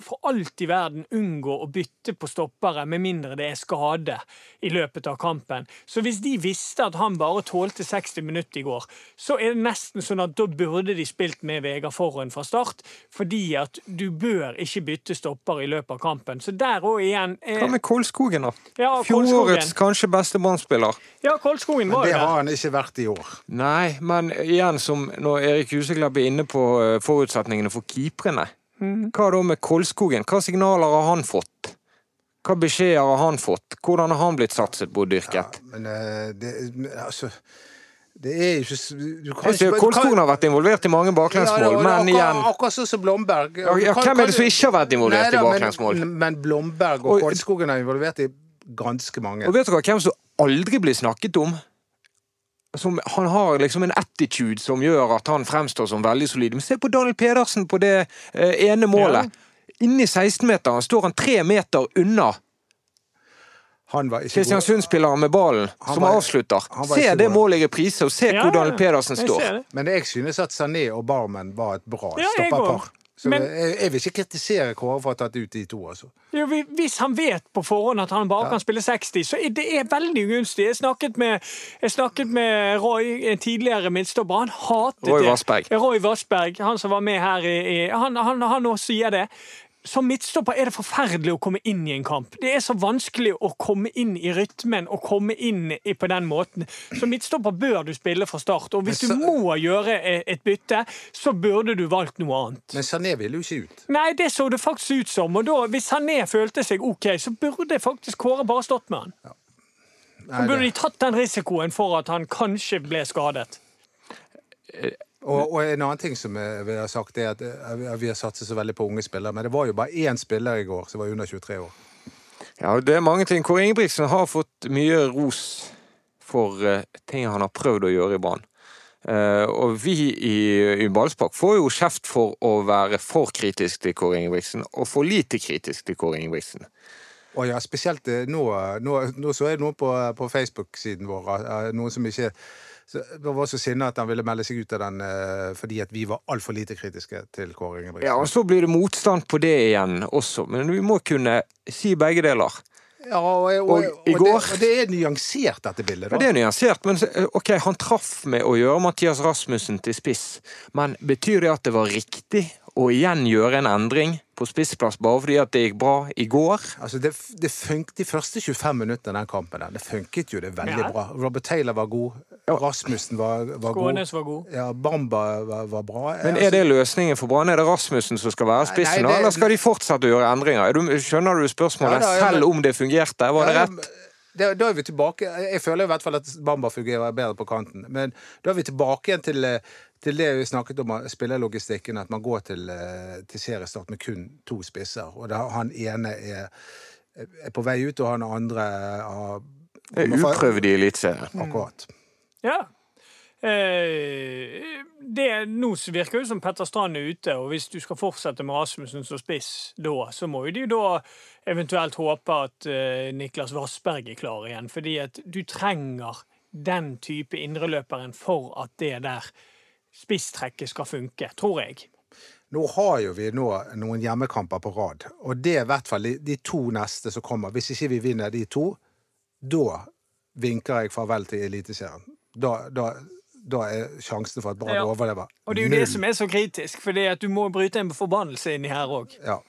for alt i verden unngå å bytte på stoppere med mindre det er skade i løpet av kampen. Så hvis de visste at han bare tålte 60 minutter i går, så er det nesten sånn at da burde de spilt med Vegard Forhund fra start, fordi at du bør ikke bytte stopper i løpet av kampen. Så der òg igjen eh, Hva med Kolskogen, da? Ja, Fjorårets kanskje beste Brannspiller. Ja, Kolskogen Men var det jo har han ikke vært i år. Nei, men igjen, som når Erik Huseklepp er inne på eh, forutsetningene for keeperne. Mhm. Hva da med Kolskogen? Hva signaler har han fått? Hva beskjeder har han fått? Hvordan har han blitt satset på og dyrket? Men eh, det Altså det er jo ikke du kan ikke- Kolskogen har vært involvert i mange Ja, baklengsmål, det men akkurat- igjen Akkurat sånn som Blomberg. Ja, ja, hvem er det som ikke har vært involvert Nei i da, men- baklengsmål? Men Blomberg og Og- Kolskogen er involvert i ganske mange. Og vet dere hvem som aldri blir snakket om? Som, han har liksom en attitude som gjør at han fremstår som veldig solid. Men se på Daniel Pedersen på det eh, ene målet. Inni 16-meteren står han tre meter unna Han var ikke. Kristiansund-spilleren med ballen, som var- avslutter. Se det målet i reprise, og se Ja, hvor Daniel Pedersen står. det. Men jeg synes at Sané og Barmen var et bra Ja, også. Så Men- jeg, jeg vil ikke kritisere Kåre for å ha tatt ut de to, altså. Jo, Hvis han vet på forhånd at han bare kan spille 60, så er det er veldig ugunstig. Jeg snakket med, jeg snakket med Roy, en tidligere midtstopper. Han hatet Roy det. Vassberg. Roy Vassberg, han som var med her i, i Han, han, han også sier det. Som midtstopper er det forferdelig å komme inn i en kamp. Det er så vanskelig å komme inn i rytmen og komme inn i, på den måten. Som midtstopper bør du spille fra start. Og hvis du må gjøre et bytte, så burde du valgt noe annet. Men Sané ville jo ikke ut. Nei, det så det faktisk ut som. Og da, hvis Sané følte seg OK, så burde faktisk Kåre bare stått med han. Nei, Så burde det, de tatt den risikoen for at han kanskje ble skadet. Og, og en annen ting som vi har sagt, er at eh, vi har satset så veldig på unge spillere. Men det var jo bare én spiller i går som var under 23 år. Ja, det er mange ting. Kåre Ingebrigtsen har fått mye ros for eh, ting han har prøvd å gjøre i Brann. Eh, og vi i, i Ballspark får jo kjeft for å være for kritisk til Kåre Ingebrigtsen, og for lite kritisk til Kåre Ingebrigtsen. Og ja, spesielt nå, nå, nå så jeg noe på, på Facebook-siden vår, noen som ikke så, det var så sinna at han ville melde seg ut av den eh, fordi at vi var altfor lite kritiske til Kåre Ingebrigtsen. Ja, og så blir det motstand på det igjen også, men vi må kunne si begge deler. Ja, og, og, Og det, og det er nyansert, dette bildet. Ja, det er nyansert, men ok, han traff med å gjøre Mathias Rasmussen til spiss. Men betyr det at det var riktig å igjen gjøre en endring på spissplass bare fordi at det gikk bra i går? Altså, det, det funket de første 25 minuttene av den kampen. der. Det funket jo det veldig Ja. bra. Robert Taylor var god. Rasmussen var, var god. Skånes var god. Ja, Bamba var, var bra. Men er det løsningen for Brann? Er det Rasmussen som skal være spissen, Nei, det- eller skal de fortsette å gjøre endringer? Er du, skjønner du spørsmålet? Ja da, ja, men- Selv om det fungerte, var det rett? Da, da er vi tilbake Jeg føler i hvert fall at Bamba fungerer bedre på kanten. Men da er vi tilbake igjen til, eh, til det vi snakket om, spillerlogistikken. At man går til, eh, til seriestart med kun to spisser. Og da, han ene er, er på vei ut, og han andre er må uprøvd i Eliteserien. Akkurat. Ja. Eh, det, nå virker jo som Petter Strand er ute, og hvis du skal fortsette med Rasmussen som spiss da, så må jo de da eventuelt håpe at eh, Niklas Vassberg er klar igjen. Fordi at du trenger den type indreløperen for at det der spisstrekket skal funke, tror jeg. Nå har jo vi nå noen hjemmekamper på rad, og det er i hvert fall de, to neste som kommer. Hvis ikke vi vinner de to, da vinker jeg farvel til Eliteserien. Da, da, da er sjansen for at Brann Ja. overlever Og det er jo det som er så kritisk, for det at du må bryte en forbannelse inni her òg. Ja.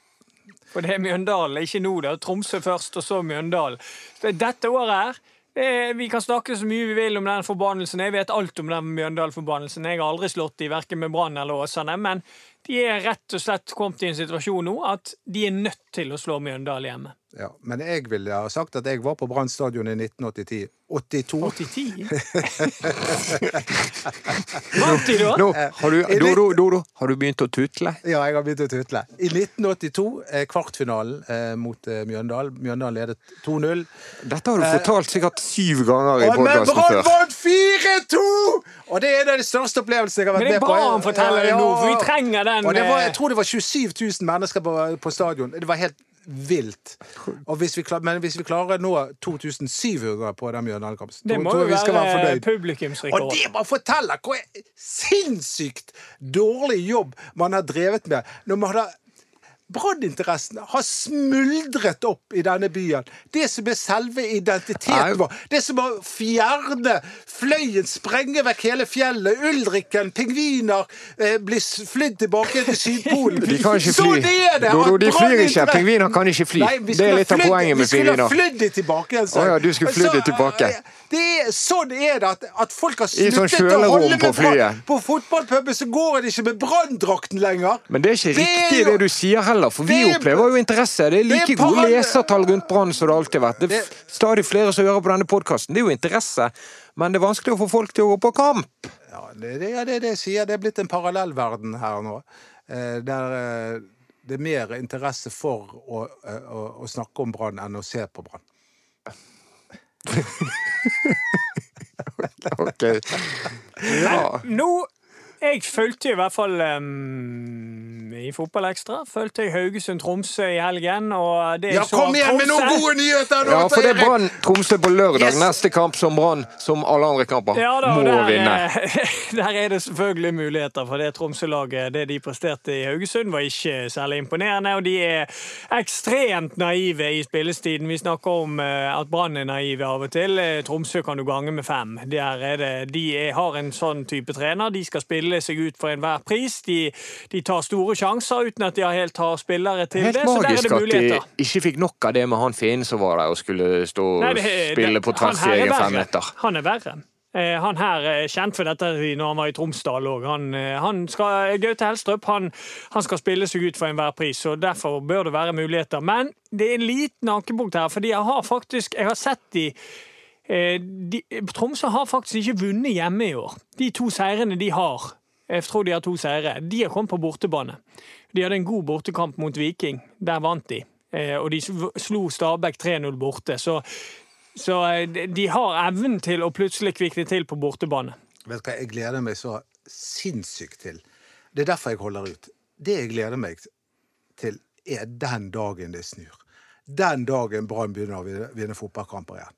For det er Mjøndalen, ikke nå, da. Tromsø først, og så Mjøndalen. Dette året her eh, Vi kan snakke så mye vi vil om den forbannelsen. Jeg vet alt om den Mjøndalen-forbannelsen. Jeg har aldri slått i verken med Brann eller Åsane. Men de er rett og slett kommet i en situasjon nå at de er nødt til å slå Mjøndalen hjemme. Ja. Men jeg ville ha sagt at jeg var på Brann stadion i 1982. 82. 80-10? Vant de da? Nå, har du, i Dodo, Dodo, har du begynt å tutle? Ja, jeg har begynt å tutle. I 1982, eh, kvartfinalen eh, mot eh, Mjøndalen. Mjøndalen ledet 2-0. Dette har du fortalt sikkert syv ganger i Og Men Brann før. vant 4-2! Og det er den største opplevelsen jeg har vært med på. Men det er bra han forteller det nå, for vi trenger den, Og det var, eh, jeg tror det var 27 000 mennesker på, på stadion. Det var helt vilt. Hvis vi klar, men hvis vi klarer nå 2700 på den Mjøndalen-kampen, Det må jo være fornøyd. Og publikumsrekord. det bare forteller hvor sinnssykt dårlig jobb man har drevet med når man har Branninteressen har smuldret opp i denne byen. Det som er selve identiteten vår. Det som å fjerne Fløyen, sprenge vekk hele fjellet, Ulriken, pingviner eh, blir flydd tilbake til Sydpolen. De kan ikke Sånn fly. er det! Dodo, de flyr ikke. Pingviner kan ikke fly. Nei, Det er litt av poenget med Vi skulle pingviner. flydd dem tilbake Altså. Oh, ja, du skulle flydd tilbake. eh, Det er, sånn er det at, at folk har sluttet sånn sluttet å holde på flyet. På fotballpuben så går det ikke med branndrakten lenger. Men det er ikke Det er riktig jo- det du sier heller, for vi Det er- opplever jo interesse. Det er like Det er gode lesertall rundt Brann som det alltid har vært. Det er stadig flere som hører på denne podkasten. Det er jo interesse, men det er vanskelig å få folk til å gå på kamp. Ja, det, det, det er det jeg sier. Det er blitt en parallellverden her nå. Eh, der eh, det er mer interesse for å, eh, å, å snakke om Brann enn å se på Brann. Ok. Ja. Nå Jeg fulgte i hvert fall um, i Fotballekstra. Fulgte jeg Haugesund-Tromsø i helgen. Og det Ja, så kom igjen igjen med noen gode nyheter nå! ja, for det er Brann Tromsø på lørdag. Yes. Neste kamp som Brann, som alle andre kamper, Ja da, må der, vinne. eh, Der er det selvfølgelig muligheter, for det Tromsø-laget det de presterte i Haugesund, var ikke særlig imponerende. Og de er ekstremt naive i spillestiden. Vi snakker om eh, at Brann er naive av og til. Eh, Tromsø kan du gange med fem. Der er det, de er, har en sånn type trener. De skal spille seg ut for enhver pris. De, de tar store sjanser uten at de helt har spillere til Helt det. Så der er magisk at de ikke fikk nok av det med han Finn som var der og skulle stå Nei, det- spille på tvers i egen femmeter. Han er verre. Eh, Han her er kjent for dette når han var i Tromsdal òg. Han, eh, skal, Gaute Helstrup han, han skal spille seg ut for enhver pris, og derfor bør det være muligheter. Men det er en liten ankepunkt her, fordi jeg har faktisk Jeg har sett de eh, de, Tromsø har faktisk ikke vunnet hjemme i år. De to seirene de har, jeg tror de har to seire, de har kommet på bortebane. De hadde en god bortekamp mot Viking. Der vant de. Eh, Og de slo Stabæk 3-0 borte. Så, så eh, de- har evnen til å plutselig kvikne til på bortebane. Vet du hva jeg gleder meg så sinnssykt til? Det er derfor jeg holder ut. Det jeg gleder meg til, er den dagen det snur. Den dagen Brann begynner å vinne fotballkamper igjen.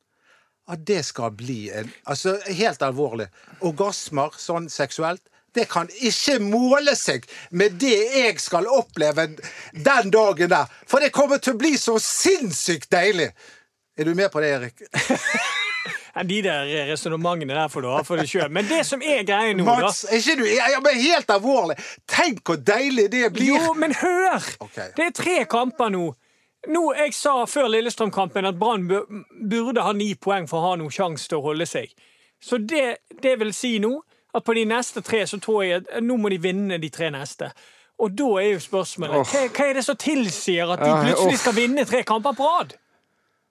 At det skal bli en Altså, helt alvorlig. Orgasmer sånn seksuelt det kan ikke måle seg med det jeg skal oppleve den dagen der. For det kommer til å bli så sinnssykt deilig! Er du med på det, Erik? De der resonnementene der får du ha for deg sjøl. Men det som er greia nå, da Mats, er ikke du jeg, ja, Helt alvorlig! Tenk hvor deilig det blir! Jo, men hør! Okay. Det er tre kamper nå. Nå, Jeg sa før Lillestrøm-kampen at Brann burde ha ni poeng for å ha noen sjanse til å holde seg. Så det, det vil si nå at på de neste tre så tror jeg at nå må de vinne de tre neste. Og da er jo spørsmålet oh. hva, hva er det som tilsier at de plutselig skal vinne tre kamper på rad?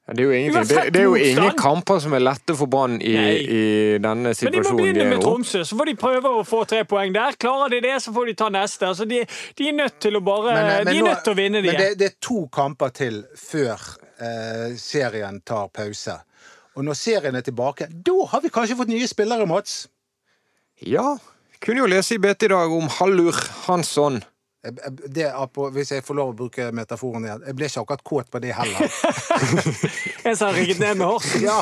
Ja, Det er jo, ingenting. Det, det er jo ingen kamper som er lette for Brann i, i denne situasjonen. Men de må begynne med. Tromsø, så får de prøve å få tre poeng der. Klarer de det, så får de ta neste. Altså, de, de er nødt til å bare Men, eh, men De er nødt til å vinne de. Men det, det er to kamper til før eh, serien tar pause. Og når serien er tilbake, da har vi kanskje fått nye spillere, Mats. Ja, kunne jo lese i BT i dag om Hallur Hansson. Det, er på- hvis jeg får lov å bruke metaforen igjen. Jeg ble ikke akkurat kåt på det heller. jeg sa rygget ned med horsen. Ja,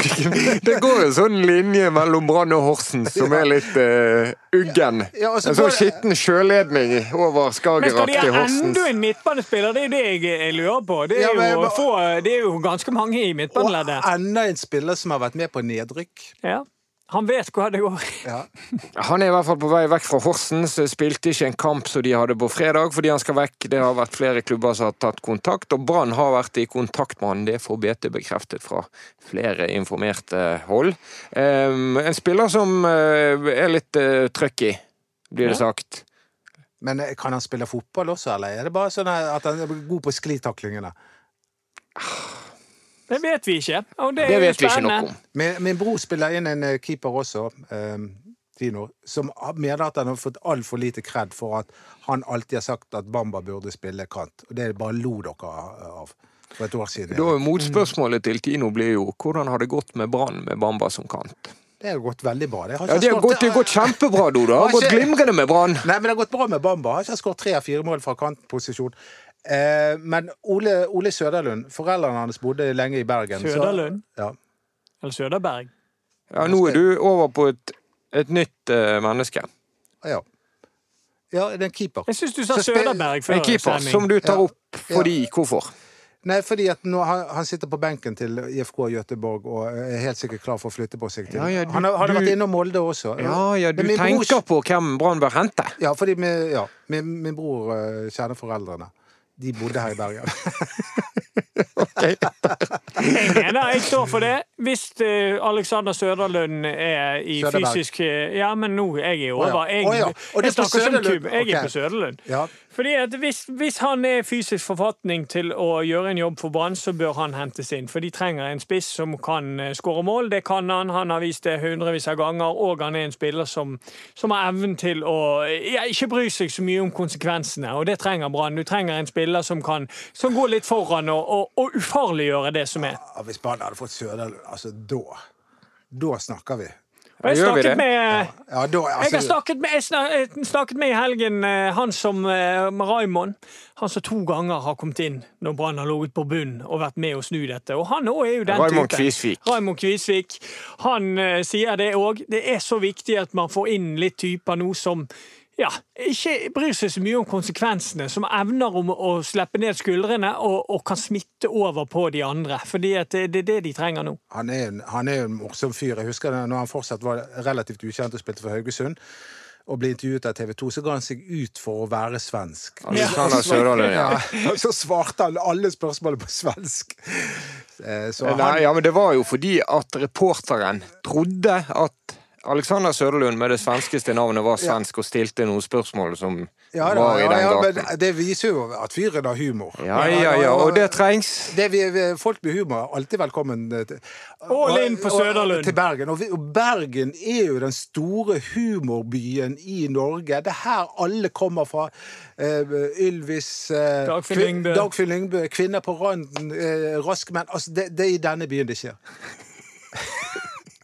Det går en sånn linje mellom Brann og Horsens som er litt uh, uggen. Ja, og så en sånn skitten sjøledning over Men skal de ha enda en midtbanespiller? Det er jo det jeg, jeg lurer på. Det er, Ja, men- jo, få, det er jo ganske mange i og enda en spiller som har vært med på nedrykk. Ja. Han vet hva det går. Ja. Han er i hvert fall på vei vekk fra Horsens. Spilte ikke en kamp som de hadde på fredag fordi han skal vekk. Det har vært flere klubber som har tatt kontakt, og Brann har vært i kontakt med han. Det får BT bekreftet fra flere informerte hold. Um, en spiller som eh, er litt uh, trøkk i, blir det Ja. sagt. Men eh, kan han spille fotball også, eller er det bare sånn at han er god på sklitaklingene? Det vet vi ikke. Og det, Det vet vi ikke noe om. Min, min bror spiller inn en eh, keeper også, eh, Tino, som har- mener at han har fått altfor lite kred for at han alltid har sagt at Bamba burde spille kant. Og det bare lo dere av for et år siden. Da Motspørsmålet til Tino blir jo hvordan har det gått med Brann med Bamba som kant? Det har gått veldig bra. Det har Ja, Det har gått, det har gått kjempebra, Dodo. Det har gått glimrende med Brann. Nei, men det har gått bra med Bamba. Han Har ikke skåret tre av fire mål fra kantposisjon. Eh, men Ole, Ole Søderlund, foreldrene hans bodde lenge i Bergen. så- Søderlund? Ja. Eller Søderberg. Ja, Nå er du over på et, et nytt uh, menneske. ja. Ja, det er en keeper. Jeg syns du sa Søderberg før En keeper sending. som du tar Ja. opp fordi Hvorfor? Nei, fordi at nå, han, han sitter på benken til IFK Göteborg og er helt sikkert klar for å flytte på seg til. Ja, ja, du- han har du- vært innom Molde også. Ja, ja, du tenker bror- på hvem Brann bør hente. Ja, fordi min, ja, min, min bror uh, kjenner foreldrene. De bodde her i Bergen. Jeg mener jeg står for det. Hvis eh, Alexander Søderlund er i Søderberg. fysisk eh, Ja, men nå jeg er jeg over. Jeg, oh, ja. oh, ja. jeg snakker som Søderlund. kub. Jeg er på Søderlund. Ja. Fordi at hvis, hvis han er fysisk forfatning til å gjøre en jobb for Brann, så bør han hentes inn. For de trenger en spiss som kan eh, skåre mål. Det kan han. Han har vist det hundrevis av ganger. Og han er en spiller som, som har evnen til å ja, ikke bry seg så mye om konsekvensene. Og det trenger Brann. Du trenger en spiller som kan som går litt foran og, og, å ufarliggjøre det som er. Ja, Hvis Brann hadde fått Sørdal, altså da Da snakker vi. Og jeg Gjør vi snakket det? med Ja, da, Jeg har altså, snakket med, jeg snakket, jeg snakket med i helgen eh, han som eh, med Raymond. Han som to ganger har kommet inn når Brann har ligget på bunn og vært med å snu dette. Og han òg er jo den Raymond typen. Kvisvik. Raymond Kvisvik. Han uh, sier det òg. Det er så viktig at man får inn litt typer nå som ja, ikke bryr seg så mye om konsekvensene, som evner om å slippe ned skuldrene og, og kan smitte over på de andre. Fordi det, det er det de trenger nå. han, er en, han er en morsom fyr. Jeg husker det, når han fortsatt var relativt ukjent og spilte for Haugesund. Og ble intervjuet av TV 2, så ga han seg ut for å være svensk. Ja. Ja, så svarte han alle spørsmålene på svensk. Eh, Så Nei, ja, men det var jo fordi at reporteren trodde at Alexander Søderlund med det svenskeste navnet var svensk og stilte noen spørsmål som ja, da, var i den ja, gaten. men det viser jo at fyren har humor. Ja, ja, ja, og det trengs. Det vi, folk med humor er alltid velkommen eh, til, All in på og- og- Søderlund. til Bergen. Og, vi, og Bergen er jo den store humorbyen i Norge. Det er her alle kommer fra. Uh, Ylvis uh, Dagfinn Lyngbø. Dagfinn Lyngbø. Kvinner på randen. Uh, raske menn. Altså, det, det er i denne byen det skjer.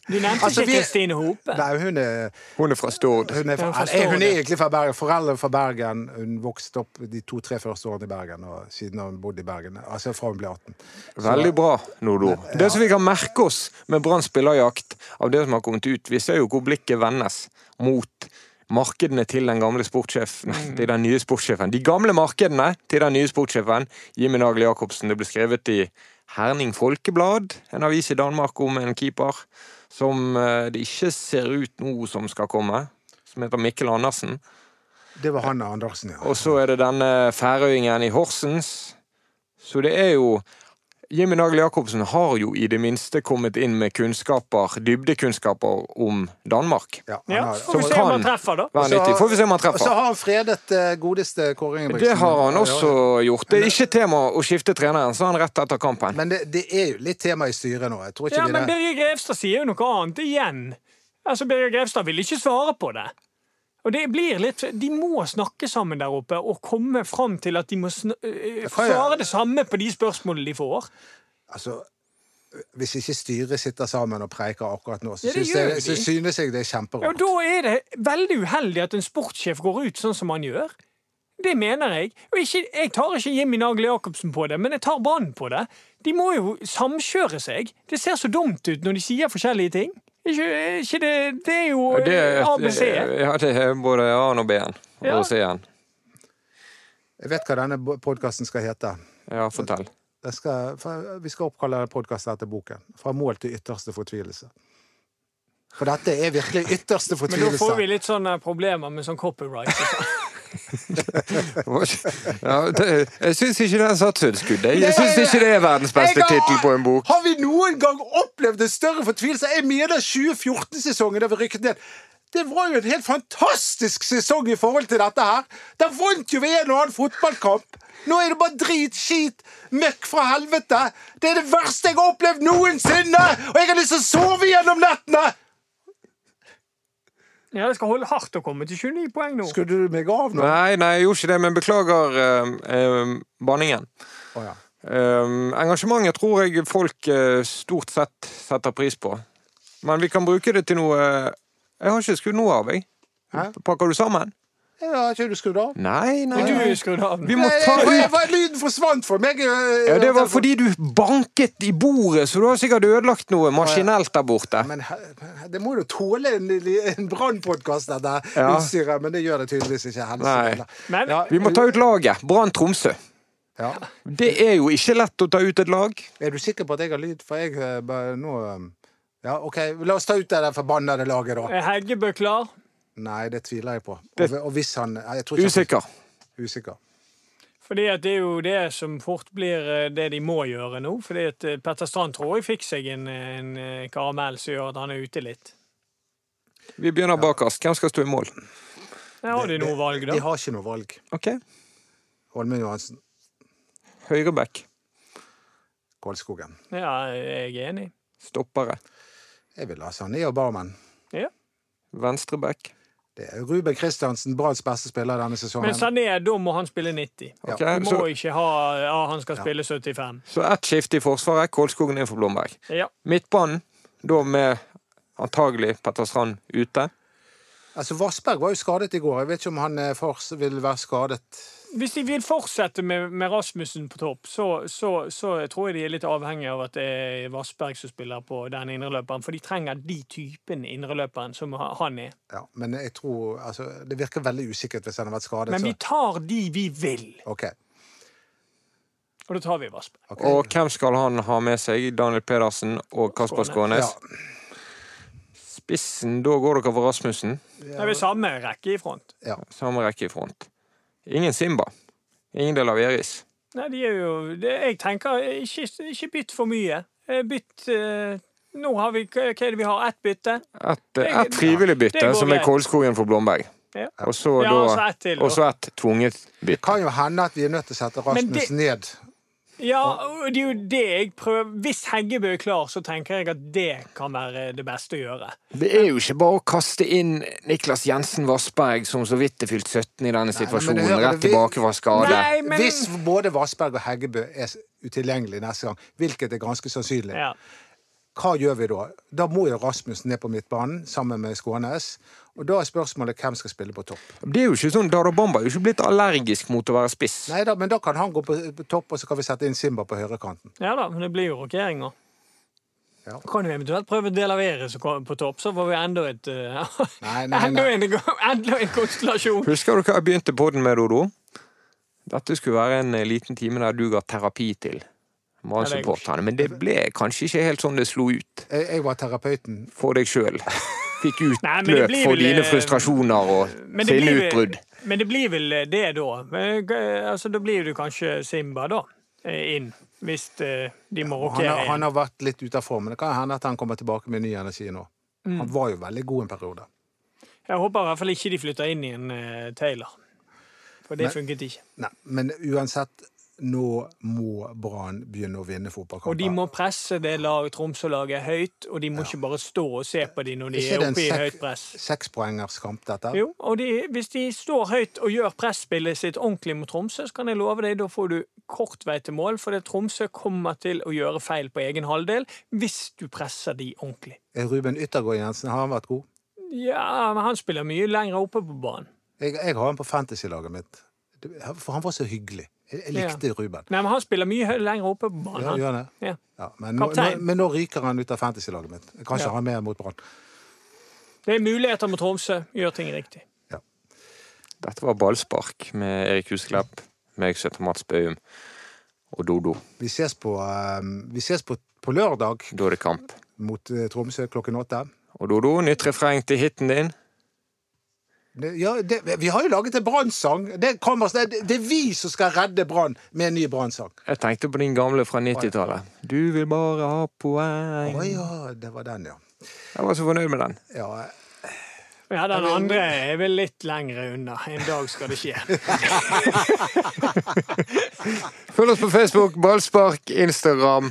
Du nevnte Altså, ikke Kristine Hope. Nei, hun er, Hun er fra Stord. hun er, fra, hun, er, hun er egentlig fra Bergen. Foreldre fra Bergen. Hun vokste opp de to-tre første årene i Bergen, og siden hun bodde i Bergen. Altså fra hun ble 18. Veldig bra, Nordo. Det som vi kan merke oss med Brann spillerjakt, av det som har kommet ut, vi ser jo hvor blikket vendes mot markedene til den gamle sportssjefen, Mm. til den nye sportssjefen. De gamle markedene til den nye sportssjefen, Jimmy Nagel Jacobsen. Det ble skrevet i Herning Folkeblad, en avis i Danmark, om en keeper som eh, det ikke ser ut nå som skal komme, som heter Mikkel Andersen. Det var han Andersen, ja. Og så er det denne færøyingen i Horsens. Så det er jo Jimmy Nagel Jacobsen har jo i det minste kommet inn med kunnskaper, dybdekunnskaper om Danmark. ja, Ja, får vi se om han treffer, da. Være Så- nyttig. Får vi se om han Og så har han fredet eh, godeste Kåre Ingebrigtsen. Det har han også gjort. Det er ikke tema å skifte treneren, sa han rett etter kampen. Men det, det er jo litt tema i styret nå. Jeg tror ikke Ja, men. Birger Grevstad sier jo noe annet igjen. Altså, Birger Grevstad vil ikke svare på det. Og det blir litt, De må snakke sammen der oppe og komme fram til at de må øh, jeg- svare det samme på de spørsmålene de får. Altså, Hvis ikke styret sitter sammen og preiker akkurat nå, så, Ja, synes, jeg, så synes jeg det er Ja, kjemperart. da er det veldig uheldig at en sportssjef går ut sånn som han gjør. Det mener jeg. Og ikke, jeg tar ikke Jimmy Nagel Jacobsen på det, men jeg tar Brann på det. De må jo samkjøre seg. Det ser så dumt ut når de sier forskjellige ting. Ikke, ikke det, det er jo Det, ABC. ja, det er både A-en og B-en. Ja. Og C-en. Jeg vet hva denne podkasten skal hete. Ja, fortell. Skal, vi skal oppkalle podkasten etter boken. 'Fra mål til ytterste fortvilelse'. For dette er virkelig ytterste fortvilelse. Men da får vi litt sånne problemer med sånn copyright. og. Ja, det, jeg syns ikke den satt så skudd. Jeg syns ikke det er verdens beste tittel på en bok. Har vi noen gang opplevd en større fortvilelse? Jeg mener 2014-sesongen da vi rykket ned. Det var jo en helt fantastisk sesong i forhold til dette her. Da vant jo vi en og annen fotballkamp. Nå er det bare drit, skit, møkk fra helvete. Det er det verste jeg har opplevd noensinne! Og jeg har lyst til å sove gjennom nettene! Ja, det skal holde hardt å komme til 29 poeng nå. Skulle du meg av nå? Nei, nei, jeg gjorde ikke det, men beklager uh, uh, banningen. Oh, ja. uh, engasjementet tror jeg folk stort sett setter pris på. Men vi kan bruke det til noe Jeg har ikke skrudd noe av, jeg. Hæ? Pakker du sammen? Ja, har ikke du skrudd av? Nei, nei. Du er skrudd av. Vi må ta ut. ut er Lyden forsvant for meg. eh, ja, Det var fordi du banket i bordet, så du har sikkert ødelagt noe maskinelt der borte. Men det må jo tåle en, en brannpodkast, dette Ja. utstyret. Men det gjør det tydeligvis ikke. Nei. Helse. Men Ja, Vi må ta ut laget. Brann Tromsø. ja. Det er jo ikke lett å ta ut et lag. Er du sikker på at jeg har lyd? For jeg eh, bare nå eh, Ja, OK, la oss ta ut det der forbannede laget, da. er Heggebø klar? Nei, det tviler jeg på. Det- og hvis han jeg tror ikke Usikker. Han, usikker. Fordi at Det er jo det som fort blir eh, det de må gjøre nå. Fordi at eh, Petter Strand tror jeg fikk seg en, en eh, karamell som gjør at han er ute litt. Vi begynner bakerst. Hvem skal stå i mål? Der har de noe valg, De har ikke noe valg. Ok. Holmen Johansen, Høyreback. Kålskogen. Ja, jeg er enig. Stoppere. Jeg vil ha Sané og Barmen. Ja. Venstreback. Det er Ruben Kristiansen, Branns beste spiller denne sesongen. Men Sané, da må han spille 90. Okay, Du må så, ikke ha ja, han skal spille 75. så ett skifte i forsvaret. Kålskogen inn for Blomberg. Ja. Midtbanen, da med antagelig Petter Strand ute. Altså, Vassberg var jo skadet i går. Jeg vet ikke om han eh, vil være skadet. Hvis de vil fortsette med, med Rasmussen på topp, så, så, så tror jeg de er litt avhengig av at det er Vassberg som spiller på den indreløperen. For de trenger de typen indreløperen som han er. Ja, men jeg tror altså, Det virker veldig usikkert hvis han har vært skadet. Men vi tar de vi vil, Okay. og da tar vi Vassberg. Okay. Og hvem skal han ha med seg? Daniel Pedersen og Kasper Skånes. Ja. Spissen, da går dere for Rasmussen. Det er vi samme rekke i front. Ja. Samme rekke i front. Ingen Simba. Ingen del av Eris. Nei, de er jo det, Jeg tenker ikke, ikke bytt for mye. Eh, Bytt eh, Nå har vi Hva er det vi har? Ett bytte? Et, et frivillig bytte, ja, som er greit. Kålskogen for Blomberg. Ja. Og så Ja, ett tvunget bytte. Det Kan jo hende at vi er nødt til å sette Rasmus det- ned. Ja, og det er jo det jeg prøver Hvis Heggebø er klar, så tenker jeg at det kan være det beste å gjøre. Det er jo ikke bare å kaste inn Niklas Jensen Vassberg, som så vidt er fylt 17 i denne situasjonen, nei, hører rett tilbake fra skade. Nei, men Hvis både Vassberg og Heggebø er utilgjengelig neste gang, hvilket er ganske sannsynlig, ja. Hva gjør vi da? Da må jo Rasmus ned på midtbanen sammen med Skånes. Og da er spørsmålet hvem skal spille på topp. Det er jo ikke sånn, Dada Bamba er jo ikke blitt allergisk mot å være spiss. Nei da, men da kan han gå på topp, og så kan vi sette inn Simba på høyrekanten. ja da, men det blir jo rokeringer. Ja. Kan jo eventuelt prøve Delavere på topp, så får vi enda et uh, Nei, nei, enda, nei. en, enda en konstellasjon. Husker du hva jeg begynte på den med, Dodo? Dette skulle være en eh, liten time der du ga terapi til Brann-supporterne. Men det ble kanskje ikke helt sånn det slo ut Jeg, var terapeuten. for deg sjøl. Fikk utløp for dine eh, frustrasjoner og sinneutbrudd. Men det blir vel det, da. Eh, altså, da blir du kanskje Simba, da. eh, Inn. Hvis eh, de må Han rokere har, han har vært litt ute av form, men det kan hende at han kommer tilbake med ny energi nå. Mm. Han var jo veldig god en periode. Jeg håper i hvert fall ikke de flytter inn i en uh, Taylor. For det Men- funket ikke. Nei, men uansett nå må Brann begynne å vinne fotballkamper. Og de må presse det lag, Tromsø-laget høyt, og de må ikke bare stå og se på dem når de er, er oppe i sek- høyt press. Ikke en sekspoengerskamp, dette? Jo, og de, hvis de står høyt og gjør presspillet sitt ordentlig mot Tromsø, så kan jeg love deg, da får du kort vei til mål, for det Tromsø kommer til å gjøre feil på egen halvdel hvis du presser de ordentlig. Er Ruben Yttergård Jensen, har han vært god? Ja, men han spiller mye lenger oppe på banen. Jeg, jeg har han på fantasy-laget mitt. For han var så hyggelig. Jeg, likte likte Ruben. Nei, men han spiller mye lenger oppe på banen. Ja, gjør det? Ja. Ja, men, nå, nå, men nå ryker han ut av fantasy-laget mitt. Jeg kan ikke Ja. ha han med mot Brann. Det er muligheter mot Tromsø. Gjør ting riktig. Dette var ballspark med Erik Husklepp, meg som heter Mats Bøum, og Dodo. Vi ses på, eh, vi ses på, på lørdag Da er det kamp. mot eh, Tromsø klokken åtte. Og Dodo, nytt refreng til hiten din. Ja, det, vi har jo laget en brannsang. Det, det, det er vi som skal redde Brann med en ny brannsang. Jeg tenkte på din gamle fra 90-tallet. Du vil bare ha poeng. Å ja, det var den, ja. Jeg var så fornøyd med den. ja. Ja, den andre er vel litt lengre unna. En dag skal det skje. Følg oss på Facebook, ballspark, Instagram.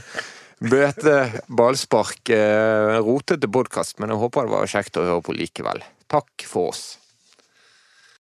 Bøte ballspark. Eh, rotete podkast, men jeg håper det var kjekt å høre på likevel. Takk for oss.